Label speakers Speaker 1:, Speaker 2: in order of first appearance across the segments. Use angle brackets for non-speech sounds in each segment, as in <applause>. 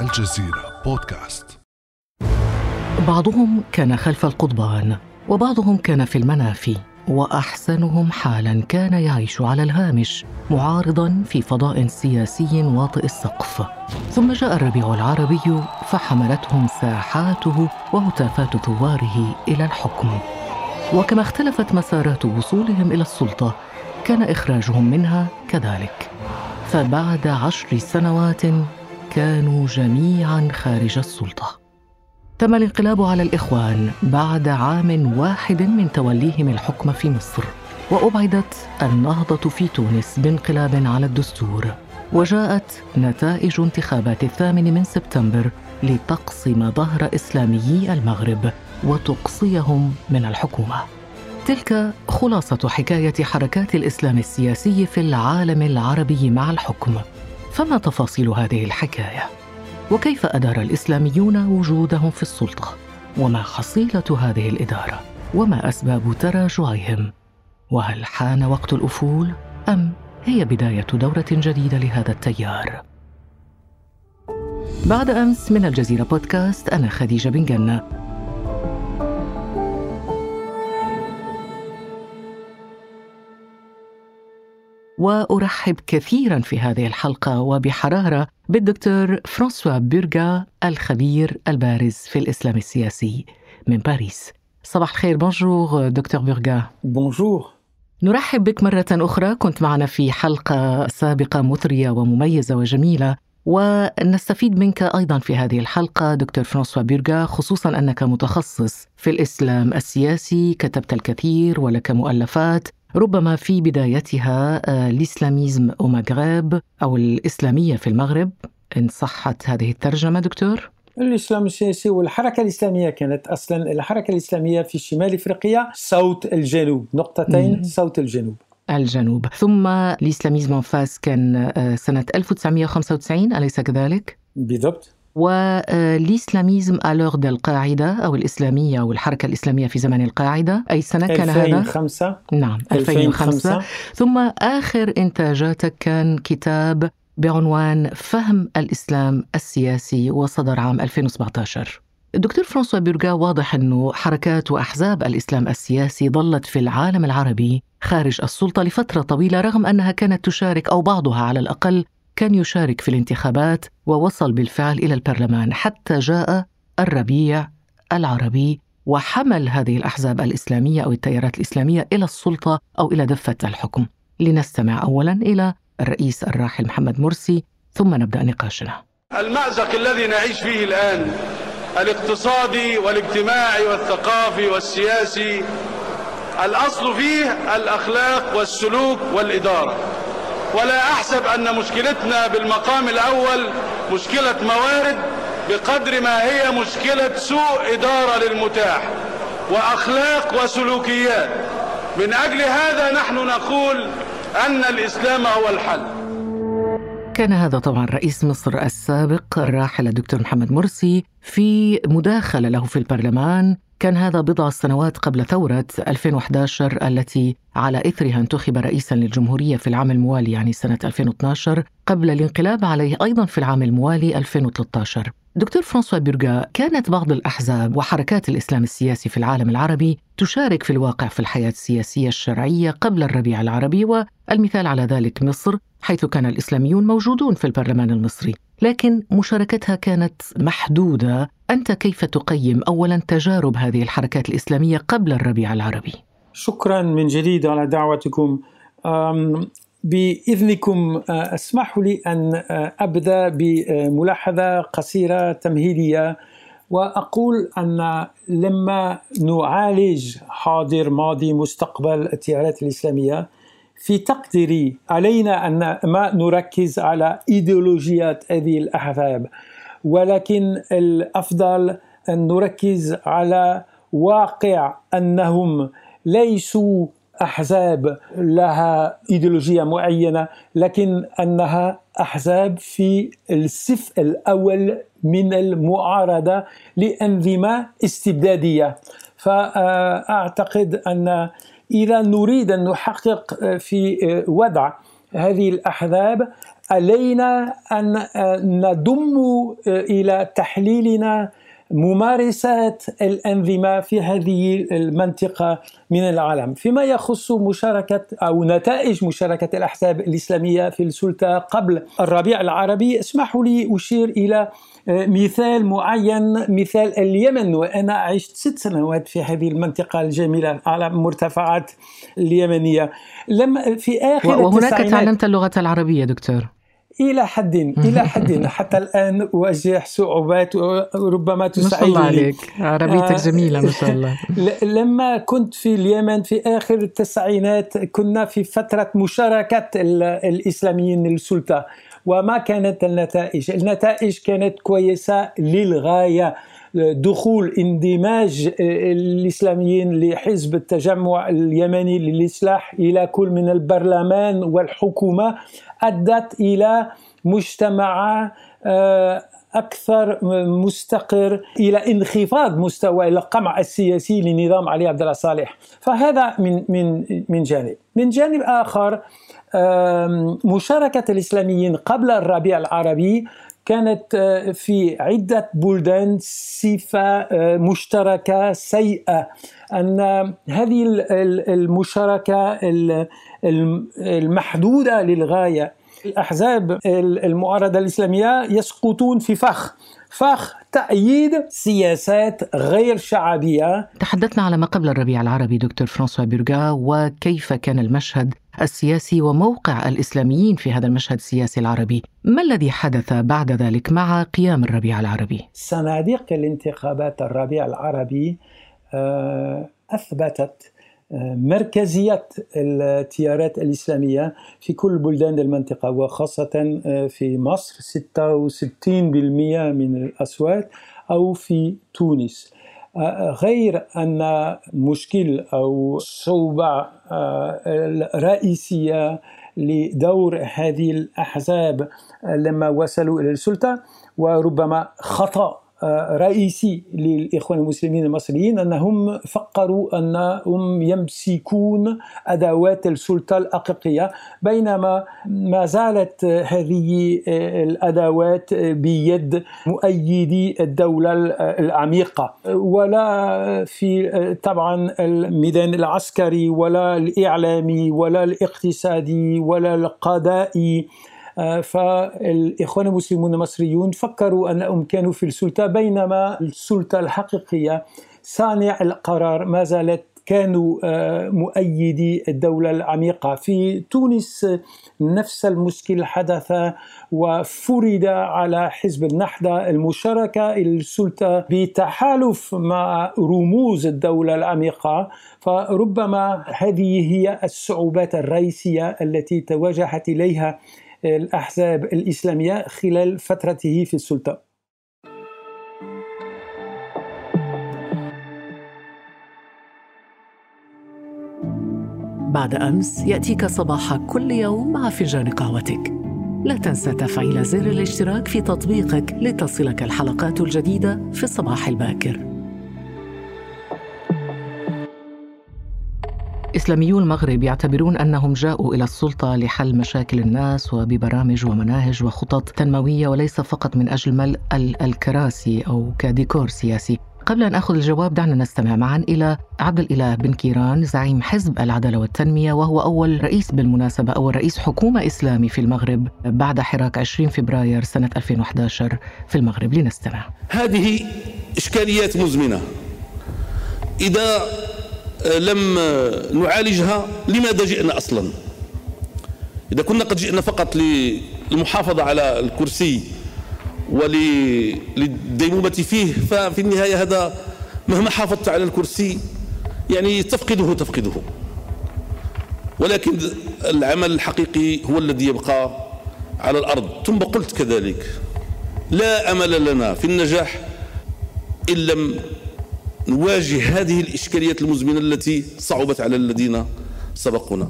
Speaker 1: الجزيرة بودكاست.
Speaker 2: بعضهم كان خلف القضبان وبعضهم كان في المنافي وأحسنهم حالا كان يعيش على الهامش معارضا في فضاء سياسي واطئ السقف. ثم جاء الربيع العربي فحملتهم ساحاته وهتافات ثواره إلى الحكم. وكما اختلفت مسارات وصولهم إلى السلطة كان إخراجهم منها كذلك. فبعد عشر سنوات كانوا جميعا خارج السلطة. تم الانقلاب على الإخوان بعد عام واحد من توليهم الحكم في مصر وأبعدت النهضة في تونس بانقلاب على الدستور. وجاءت نتائج انتخابات الثامن من سبتمبر لتقصم ظهر اسلاميي المغرب وتقصيهم من الحكومة. تلك خلاصة حكاية حركات الإسلام السياسي في العالم العربي مع الحكم. فما تفاصيل هذه الحكاية؟ وكيف أدار الإسلاميون وجودهم في السلطة؟ وما حصيله هذه الإدارة؟ وما أسباب تراجعهم؟ وهل حان وقت الأفول؟ أم هي بداية دورة جديدة لهذا التيار؟ بعد أمس من الجزيرة بودكاست أنا خديجة بن جنة. وأرحب كثيرا في هذه الحلقة وبحرارة بالدكتور فرانسوا بيرغا الخبير البارز في الإسلام السياسي من باريس. صباح الخير. bonjour دكتور بيرغا.
Speaker 3: bonjour
Speaker 2: نرحب بك مرة أخرى. كنت معنا في حلقة سابقة مثرية ومميزة وجميلة ونستفيد منك أيضا في هذه الحلقة دكتور فرانسوا بيرغا خصوصا أنك متخصص في الإسلام السياسي كتبت الكثير ولك مؤلفات ربما في بدايتها آه، الإسلاميزم أو مغرب أو الإسلامية في المغرب. إن صحت هذه الترجمة دكتور؟
Speaker 3: الإسلام السياسي والحركة الإسلامية كانت أصلا الحركة الإسلامية في شمال إفريقيا صوت الجنوب نقطتين صوت الجنوب.
Speaker 2: الجنوب. ثم الإسلاميزم فاس كان آه، سنة 1995 أليس كذلك؟
Speaker 3: بالضبط.
Speaker 2: والإسلاميزم ألوغ القاعدة أو الإسلامية أو الحركة الإسلامية في زمن القاعدة. أي سنة كان هذا؟
Speaker 3: 2005
Speaker 2: نعم 2005, 2005 ثم آخر إنتاجاتك كان كتاب بعنوان فهم الإسلام السياسي وصدر عام 2017 الدكتور فرانسوا بيرغا واضح أنه حركات وأحزاب الإسلام السياسي ظلت في العالم العربي خارج السلطة لفترة طويلة رغم أنها كانت تشارك أو بعضها على الأقل كان يشارك في الانتخابات ووصل بالفعل إلى البرلمان حتى جاء الربيع العربي وحمل هذه الأحزاب الإسلامية أو التيارات الإسلامية إلى السلطة أو إلى دفة الحكم. لنستمع اولا إلى الرئيس الراحل محمد مرسي ثم نبدأ نقاشنا.
Speaker 4: المأزق الذي نعيش فيه الآن الاقتصادي والاجتماعي والثقافي والسياسي الأصل فيه الأخلاق والسلوك والإدارة. ولا أحسب أن مشكلتنا بالمقام الأول مشكلة موارد بقدر ما هي مشكلة سوء إدارة للمتاح وأخلاق وسلوكيات. من أجل هذا نحن نقول أن الإسلام هو الحل.
Speaker 2: كان هذا طبعا رئيس مصر السابق الراحل الدكتور محمد مرسي في مداخلة له في البرلمان. كان هذا بضع سنوات قبل ثورة 2011 التي على إثرها انتخب رئيسا للجمهورية في العام الموالي يعني سنة 2012 قبل الانقلاب عليه أيضا في العام الموالي 2013 دكتور فرانسوا بيرغا كانت بعض الأحزاب وحركات الإسلام السياسي في العالم العربي تشارك في الواقع في الحياة السياسية الشرعية قبل الربيع العربي والمثال على ذلك مصر حيث كان الإسلاميون موجودون في البرلمان المصري. لكن مشاركتها كانت محدودة. أنت كيف تقيم أولا تجارب هذه الحركات الإسلامية قبل الربيع العربي؟
Speaker 3: شكرا من جديد على دعوتكم. بإذنكم اسمحوا لي أن أبدأ بملاحظة قصيرة تمهيدية وأقول أن لما نعالج حاضر ماضي مستقبل التيارات الإسلامية في تقديري علينا أن ما نركز على إيديولوجيات هذه الأحزاب ولكن الأفضل أن نركز على واقع أنهم ليسوا أحزاب لها إيديولوجية معينة لكن أنها أحزاب في الصف الأول من المعارضة لأنظمة استبدادية. فأعتقد أن إذا نريد أن نحقق في وضع هذه الأحزاب علينا أن نضم إلى تحليلنا ممارسات الأنظمة في هذه المنطقة من العالم. فيما يخص مشاركة أو نتائج مشاركة الأحزاب الإسلامية في السلطة قبل الربيع العربي اسمحوا لي أشير إلى آه، مثال معين مثال اليمن. وأنا عشت ست سنوات في هذه المنطقة الجميلة على مرتفعات اليمنية.
Speaker 2: لما في آخر وهناك تعلمت اللغة العربية دكتور.
Speaker 3: إلى حد إلى حد. <laughs> حتى الآن اواجه صعوبات وربما تساعدني
Speaker 2: ما شاء الله عليك. عربيتك آه جميلة ما شاء الله. <laughs>
Speaker 3: لما كنت في اليمن في آخر التسعينات كنا في فترة مشاركة الإسلاميين للسلطة. وما كانت النتائج؟ النتائج كانت كويسة للغاية. دخول اندماج الإسلاميين لحزب التجمع اليمني للإصلاح إلى كل من البرلمان والحكومة أدت إلى مجتمع آه، أكثر مستقر إلى انخفاض مستوى القمع السياسي لنظام علي عبد الله صالح. فهذا من من من جانب. من جانب آخر مشاركة الإسلاميين قبل الربيع العربي كانت آه، في عدة بلدان صفة آه، مشتركة سيئة. أن هذه المشاركة المحدودة للغاية الأحزاب المعارضة الإسلامية يسقطون في فخ. فخ تأييد سياسات غير شعبية
Speaker 2: تحدثنا على ما قبل الربيع العربي دكتور فرانسوا بيرغا وكيف كان المشهد السياسي وموقع الإسلاميين في هذا المشهد السياسي العربي ما الذي حدث بعد ذلك مع قيام الربيع العربي؟
Speaker 3: صناديق الانتخابات الربيع العربي آه، أثبتت مركزية التيارات الإسلامية في كل بلدان المنطقة وخاصة آه، في مصر 66% من الأصوات أو في تونس. آه، غير أن مشكل أو صعوبة آه، الرئيسية لدور هذه الأحزاب لما وصلوا إلى السلطة وربما خطأ رئيسي للإخوان المسلمين المصريين أنهم فكروا أنهم يمسكون أدوات السلطة الحقيقية بينما ما زالت هذه الأدوات بيد مؤيدي الدولة العميقة. ولا في طبعا الميدان العسكري ولا الإعلامي ولا الاقتصادي ولا القضائي. آه، فالإخوان المسلمون المصريون فكروا أنهم كانوا في السلطة بينما السلطة الحقيقية صانع القرار ما زالت كانوا آه، مؤيدي الدولة العميقة. في تونس نفس المشكل حدث وفرض على حزب النهضة المشاركة السلطة بتحالف مع رموز الدولة العميقة. فربما هذه هي الصعوبات الرئيسية التي تواجهت إليها الأحزاب الإسلامية خلال فترته في السلطة.
Speaker 2: بعد أمس يأتيك صباح كل يوم مع فنجان قهوتك لا تنسى تفعيل زر الاشتراك في تطبيقك لتصلك الحلقات الجديدة في الصباح الباكر. إسلاميو المغرب يعتبرون أنهم جاءوا إلى السلطة لحل مشاكل الناس وببرامج ومناهج وخطط تنموية وليس فقط من أجل ملء الكراسي أو كديكور سياسي. قبل أن أخذ الجواب دعنا نستمع معا إلى عبد الإله بن كيران زعيم حزب العدالة والتنمية وهو أول رئيس بالمناسبة أول رئيس حكومة إسلامي في المغرب بعد حراك 20 فبراير سنة 2011 في المغرب. لنستمع.
Speaker 5: هذه إشكاليات مزمنة. إذا لم نعالجها لماذا جئنا أصلا؟ إذا كنا قد جئنا فقط للمحافظة على الكرسي وللديمومة فيه ففي النهاية هذا مهما حافظت على الكرسي يعني تفقده تفقده. ولكن العمل الحقيقي هو الذي يبقى على الأرض. ثم قلت كذلك لا أمل لنا في النجاح إن لم نواجه هذه الإشكاليات المزمنة التي صعبت على الذين سبقونا.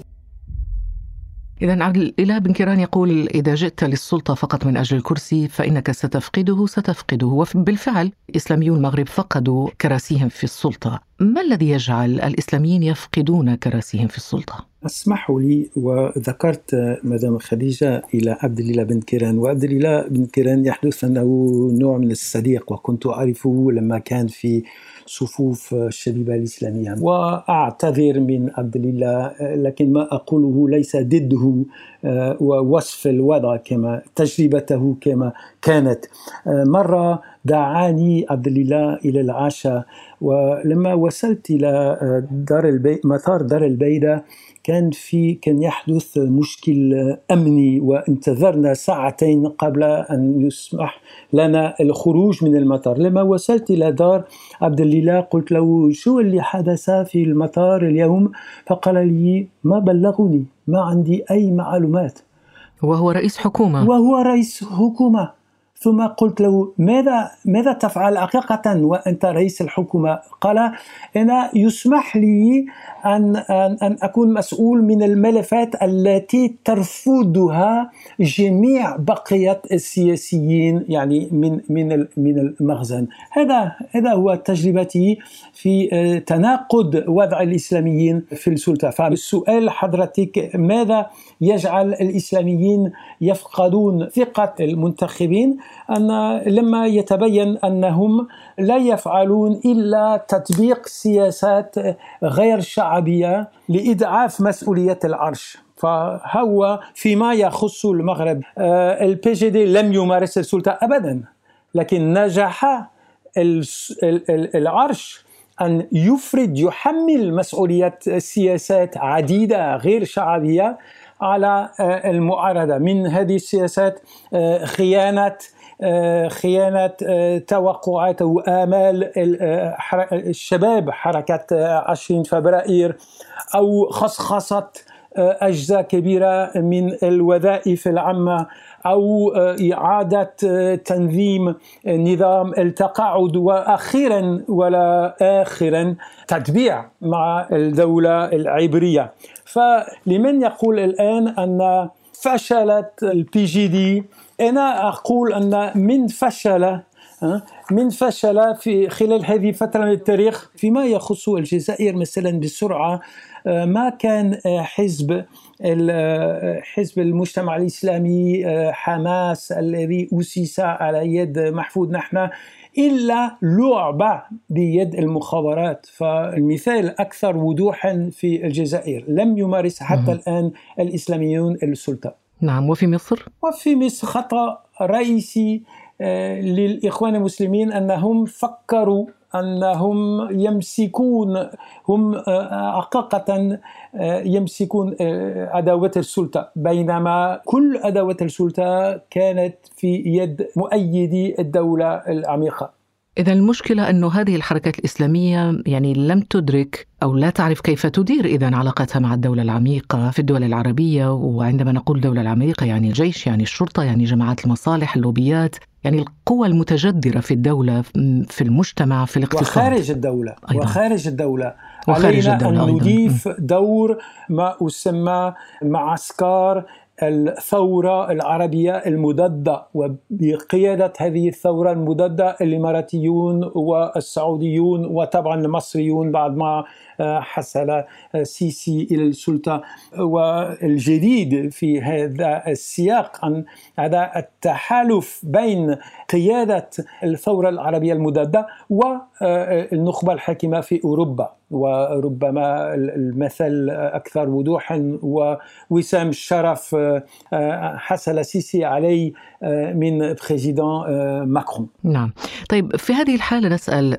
Speaker 2: إذا عبد الإله بن كيران يقول إذا جئت للسلطة فقط من أجل الكرسي فإنك ستفقده ستفقده. وبالفعل إسلاميو المغرب فقدوا كراسيهم في السلطة. ما الذي يجعل الإسلاميين يفقدون كراسيهم في السلطة؟
Speaker 3: اسمحوا لي وذكرت مدام خديجة إلى عبد الله بن كيران. وعبد الله بن كيران يحدث أنه نوع من الصديق وكنت أعرفه لما كان في صفوف الشبيبة الإسلامية. وأعتذر من عبد الله لكن ما أقوله ليس ضده ووصف الوضع كما تجربته كما كانت. مرة دعاني عبد الله إلى العشاء ولما وصلت إلى دار البي... مطار دار البيدة كان في كان يحدث مشكل أمني وانتظرنا ساعتين قبل أن يسمح لنا الخروج من المطار. لما وصلت إلى دار عبد الله قلت له شو اللي حدث في المطار اليوم؟ فقال لي ما بلغني ما عندي أي معلومات.
Speaker 2: وهو رئيس حكومة.
Speaker 3: وهو رئيس حكومة. ثم قلت له ماذا ماذا تفعل حقيقة وأنت رئيس الحكومة؟ قال أنا يسمح لي أن أن, أن أكون مسؤول من الملفات التي ترفضها جميع بقية السياسيين يعني من من من المخزن. هذا هذا هو تجربتي في آه، تناقض وضع الإسلاميين في السلطة. فالسؤال حضرتك ماذا يجعل الإسلاميين يفقدون ثقة المنتخبين؟ أن لما يتبين أنهم لا يفعلون إلا تطبيق سياسات غير شعبية لإضعاف مسؤولية العرش. فهو فيما يخص المغرب. ال PJD لم يمارس السلطة أبدا لكن نجح العرش أن يفرد يحمل مسؤولية سياسات عديدة غير شعبية على آه، المعارضة. من هذه السياسات آه، خيانة خيانة توقعات وآمال الشباب حركة 20 فبراير أو خصخصة أجزاء كبيرة من الوظائف العامة أو إعادة تنظيم نظام التقاعد وأخيرا ولا آخرا تتبيع مع الدولة العبرية. فلمن يقول الآن أن فشلت ال PJD أنا أقول أن من فشل من فشل في خلال هذه الفترة من التاريخ فيما يخص الجزائر مثلا بسرعة ما كان حزب حزب المجتمع الإسلامي حماس الذي أسس على يد محفوظ نحناح إلا لعبة بيد المخابرات. فالمثال أكثر وضوحا في الجزائر لم يمارس حتى الآن الإسلاميون السلطة.
Speaker 2: نعم وفي مصر؟
Speaker 3: وفي مصر خطأ رئيسي آه، للإخوان المسلمين أنهم فكروا أنهم يمسكون هم آه، حقيقة آه، يمسكون أدوات السلطة بينما كل أدوات السلطة كانت في يد مؤيدي الدولة العميقة
Speaker 2: إذا المشكلة أن هذه الحركات الإسلامية يعني لم تدرك أو لا تعرف كيف تدير إذا علاقتها مع الدولة العميقة في الدول العربية وعندما نقول الدولة العميقة يعني الجيش يعني الشرطة يعني جماعات المصالح اللوبيات يعني القوى المتجذرة في الدولة في المجتمع في الاقتصاد.
Speaker 3: وخارج الدولة أيضا. وخارج الدولة. وخارج علينا الدولة أن نضيف دور ما أسمى معسكر الثورة العربية المضادة وبقيادة هذه الثورة المضادة الإماراتيون والسعوديون وطبعا المصريون بعد ما حصل سيسي إلى السلطة. والجديد في هذا السياق أن هذا التحالف بين قيادة الثورة العربية المضادة والنخبة الحاكمة في أوروبا وربما المثل أكثر وضوحا ووسام الشرف حصل سيسي عليه من بريزيدون ماكرون.
Speaker 2: نعم. طيب في هذه الحالة نسأل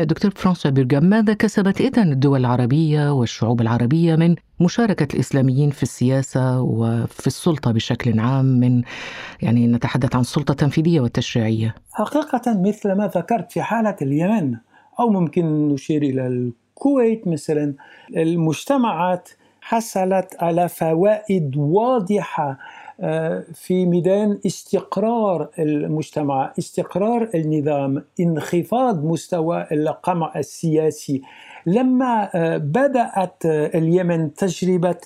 Speaker 2: دكتور فرانسوا بيرغام ماذا كسبت إذن الدول العربية والشعوب العربية من مشاركة الإسلاميين في السياسة وفي السلطة بشكل عام من يعني نتحدث عن السلطة التنفيذية والتشريعية
Speaker 3: حقيقة مثل ما ذكرت في حالة اليمن أو ممكن نشير إلى الكويت مثلا المجتمعات حصلت على فوائد واضحة آه، في ميدان استقرار المجتمع استقرار النظام انخفاض مستوى القمع السياسي. لما آه، بدأت اليمن تجربة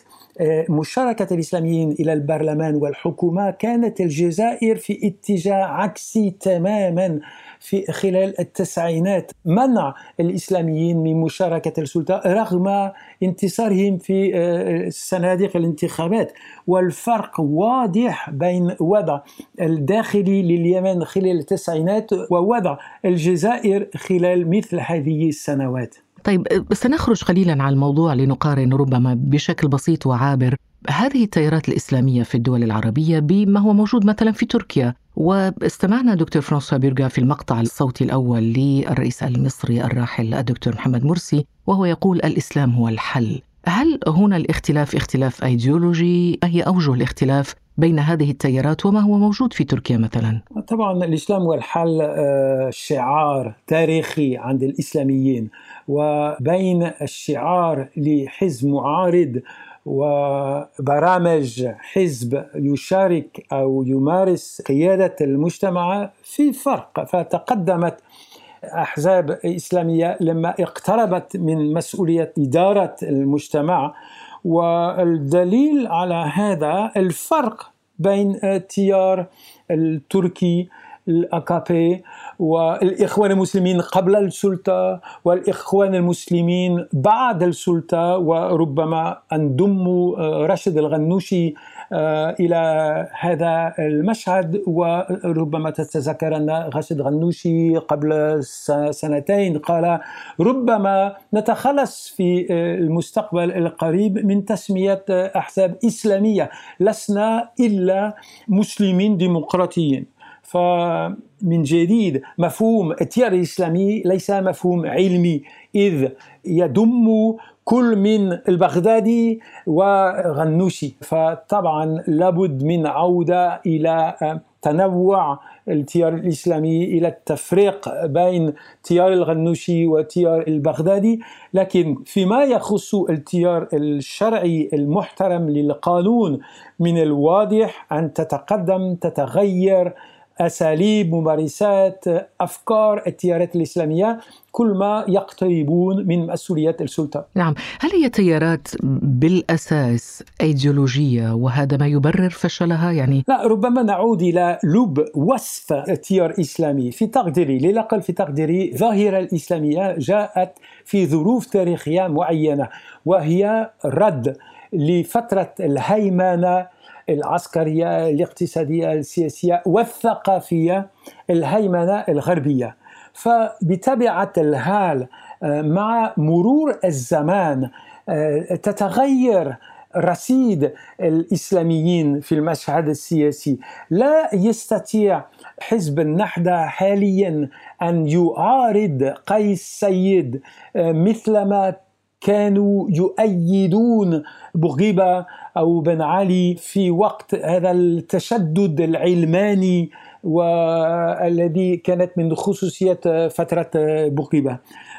Speaker 3: مشاركة الإسلاميين إلى البرلمان والحكومة كانت الجزائر في اتجاه عكسي تماما في خلال التسعينات. منع الإسلاميين من مشاركة السلطة رغم انتصارهم في آه، صناديق الانتخابات. والفرق واضح بين وضع الداخلي لليمن خلال التسعينات ووضع الجزائر خلال مثل هذه السنوات.
Speaker 2: طيب سنخرج قليلا عن الموضوع لنقارن ربما بشكل بسيط وعابر هذه التيارات الإسلامية في الدول العربية بما هو موجود مثلا في تركيا واستمعنا دكتور فرانسوا بيرغا في المقطع الصوتي الأول للرئيس المصري الراحل الدكتور محمد مرسي وهو يقول الإسلام هو الحل هل هنا الاختلاف اختلاف أيديولوجي؟ ما هي أوجه الاختلاف بين هذه التيارات وما هو موجود في تركيا مثلا؟
Speaker 3: طبعا الإسلام والحل آه، شعار تاريخي عند الإسلاميين وبين الشعار لحزب معارض وبرامج حزب يشارك أو يمارس قيادة المجتمع في فرق فتقدمت أحزاب إسلامية لما اقتربت من مسؤولية إدارة المجتمع والدليل على هذا الفرق بين التيار التركي الاكابي والإخوان المسلمين قبل السلطة والإخوان المسلمين بعد السلطة وربما انضموا راشد الغنوشي آه، إلى هذا المشهد وربما تتذكر ان راشد غنوشي قبل سنتين قال ربما نتخلص في آه، المستقبل القريب من تسمية أحزاب إسلامية لسنا إلا مسلمين ديمقراطيين. فمن جديد مفهوم التيار الإسلامي ليس مفهوم علمي إذ يضم كل من البغدادي وغنوشي. فطبعا لابد من عودة إلى تنوع التيار الإسلامي إلى التفريق بين تيار الغنوشي وتيار البغدادي. لكن فيما يخص التيار الشرعي المحترم للقانون من الواضح أن تتقدم تتغير أساليب ممارسات أفكار التيارات الإسلامية كل ما يقتربون من مسؤوليه السلطة.
Speaker 2: نعم، هل هي تيارات بالأساس أيديولوجية وهذا ما يبرر فشلها يعني؟
Speaker 3: لا ربما نعود إلى لب وصف التيار الاسلامي في تقديري للأقل في تقديري الظاهره الإسلامية جاءت في ظروف تاريخية معينة وهي رد لفترة الهيمنة العسكرية الاقتصادية السياسية والثقافية الهيمنة الغربية. فبطبيعة الحال آه، مع مرور الزمان آه، تتغير رصيد الإسلاميين في المشهد السياسي. لا يستطيع حزب النهضه حاليا أن يعارض قيس سيد آه، مثلما كانوا يؤيدون بوغيبة أو بن علي في وقت هذا التشدد العلماني والذي كانت من خصوصيات فترة بوغيبة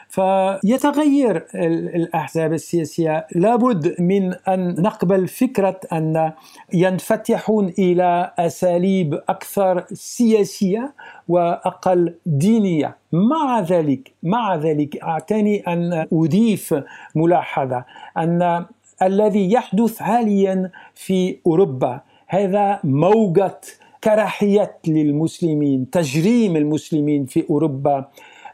Speaker 3: فيتغير الأحزاب السياسية. لابد من أن نقبل فكرة أن ينفتحون إلى أساليب أكثر سياسية وأقل دينية. مع ذلك مع ذلك أعتني أن أضيف ملاحظة أن الذي يحدث حاليا في أوروبا هذا موجة كراهية للمسلمين تجريم المسلمين في أوروبا.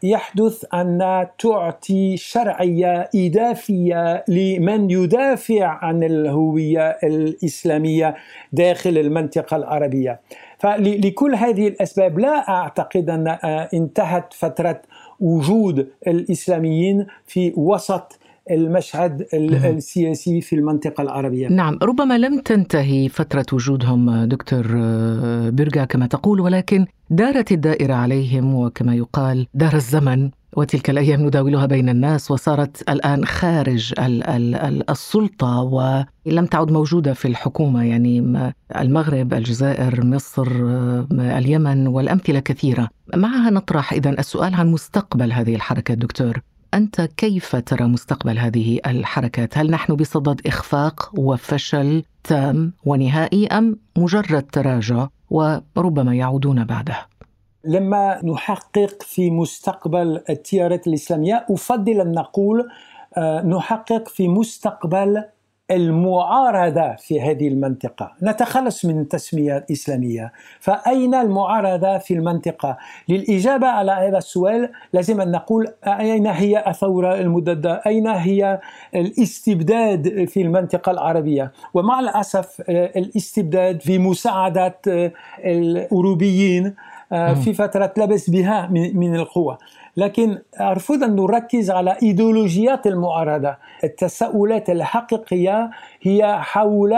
Speaker 3: يحدث أن تعطي شرعية إضافية لمن يدافع عن الهوية الإسلامية داخل المنطقة العربية. فلكل هذه الأسباب لا أعتقد أن انتهت فترة وجود الإسلاميين في وسط المشهد السياسي في المنطقة العربية
Speaker 2: نعم ربما لم تنتهي فترة وجودهم دكتور آه، برغا كما تقول ولكن دارت الدائرة عليهم وكما يقال دار الزمن وتلك الأيام نداولها بين الناس وصارت الآن خارج السلطة ولم تعد موجودة في الحكومة يعني المغرب، الجزائر، مصر، آه، اليمن والأمثلة كثيرة. معها نطرح اذا السؤال عن مستقبل هذه الحركه دكتور. أنت كيف ترى مستقبل هذه الحركات؟ هل نحن بصدد إخفاق وفشل تام ونهائي أم مجرد تراجع وربما يعودون بعده؟
Speaker 3: لما نحقق في مستقبل التيارات الإسلامية أفضل أن نقول آه، نحقق في مستقبل المعارضة في هذه المنطقة. نتخلص من التسمية الإسلامية فأين المعارضة في المنطقة؟ للإجابة على هذا السؤال لازم أن نقول أين هي الثورة المضادة أين هي الاستبداد في المنطقة العربية؟ ومع الأسف الاستبداد في مساعدة الأوروبيين في فترة لبس بها من القوة. لكن أرفض أن نركز على إيديولوجيات المعارضة. التساؤلات الحقيقية هي حول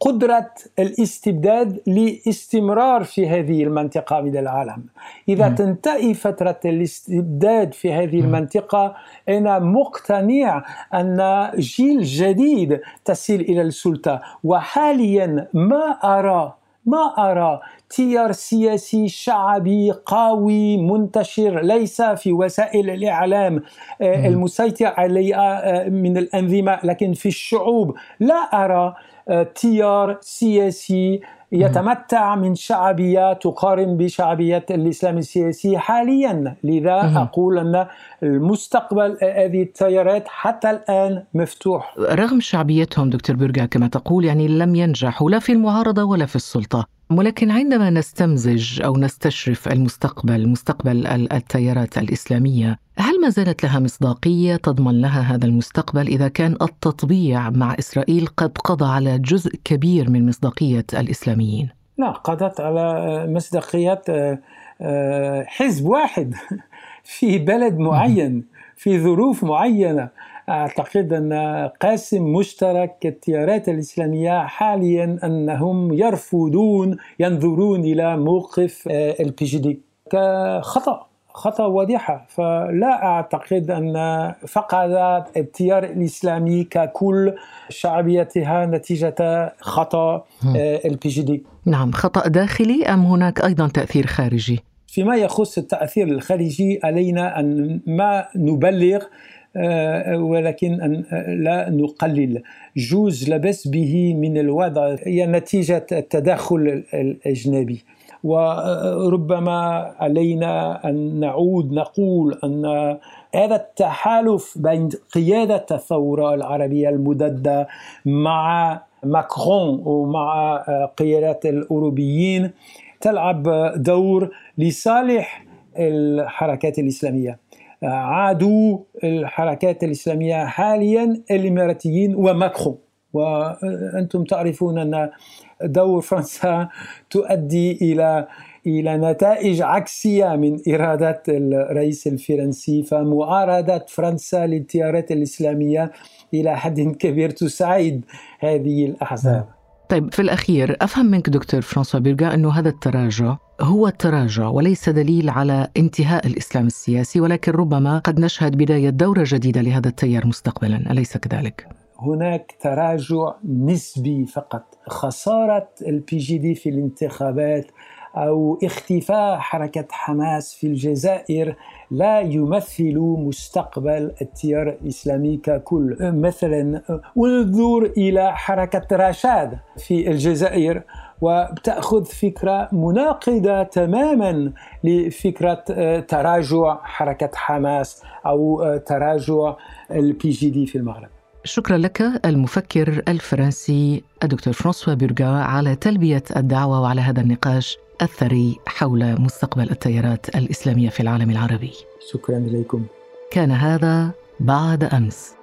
Speaker 3: قدرة الاستبداد لاستمرار في هذه المنطقة من العالم. إذا م. تنتهي فترة الاستبداد في هذه م. المنطقة أنا مقتنع أن جيل جديد تصل إلى السلطة. وحاليا ما أرى ما أرى؟ تيار سياسي شعبي قوي منتشر ليس في وسائل الإعلام آه، المسيطر عليها آه، من الأنظمة لكن في الشعوب. لا أرى آه، تيار سياسي يتمتع من شعبية تقارن بشعبية الإسلام السياسي حاليا. لذا أقول أن المستقبل هذه التيارات حتى الآن مفتوح.
Speaker 2: رغم شعبيتهم دكتور برجا كما تقول يعني لم ينجحوا لا في المعارضة ولا في السلطة. ولكن عندما نستمزج أو نستشرف المستقبل مستقبل التيارات الإسلامية هل ما زالت لها مصداقية تضمن لها هذا المستقبل؟ إذا كان التطبيع مع إسرائيل قد قضى على جزء كبير من مصداقية الإسلاميين.
Speaker 3: لا قضت على مصداقية آه، آه، حزب واحد <laughs> في بلد معين في ظروف معينة. أعتقد أن قاسم مشترك التيارات الإسلامية حاليا أنهم يرفضون ينظرون إلى موقف آه، ال PJD كخطأ. خطا واضحة. فلا أعتقد أن فقد التيار الإسلامي ككل شعبيتها نتيجة خطأ ال PJD
Speaker 2: نعم خطأ داخلي أم هناك أيضا تأثير خارجي؟
Speaker 3: فيما يخص التأثير الخارجي علينا أن ما نبلغ آه، ولكن أن لا نقلل. جوز لبس به من الوضع هي نتيجة التدخل الأجنبي. وربما علينا أن نعود نقول أن هذا التحالف بين قيادة الثورة العربية المضادة مع ماكرون ومع قيادة الأوروبيين تلعب دور لصالح الحركات الإسلامية. عادوا الحركات الإسلامية حاليا الإماراتيين وماكرون. وأنتم تعرفون أن دور فرنسا تؤدي إلى إلى نتائج عكسية من إرادة الرئيس الفرنسي فمعارضة فرنسا للتيارات الإسلامية إلى حد كبير تساعد هذه الأحزاب
Speaker 2: طيب في الأخير أفهم منك دكتور فرانسوا بيرغا أنه هذا التراجع هو التراجع وليس دليل على انتهاء الإسلام السياسي ولكن ربما قد نشهد بداية دورة جديدة لهذا التيار مستقبلا أليس كذلك؟
Speaker 3: هناك تراجع نسبي فقط. خسارة ال PJD في الانتخابات أو اختفاء حركة حماس في الجزائر لا يمثل مستقبل التيار الإسلامي ككل. مثلا انظر إلى حركة رشاد في الجزائر وتأخذ فكرة مناقضة تماما لفكرة آه، تراجع حركة حماس أو آه، تراجع ال PJD في المغرب.
Speaker 2: شكرا لك المفكر الفرنسي الدكتور فرانسوا بيرغا على تلبية الدعوة وعلى هذا النقاش الثري حول مستقبل التيارات الإسلامية في العالم العربي.
Speaker 3: شكرا لكم.
Speaker 2: كان هذا بعد أمس.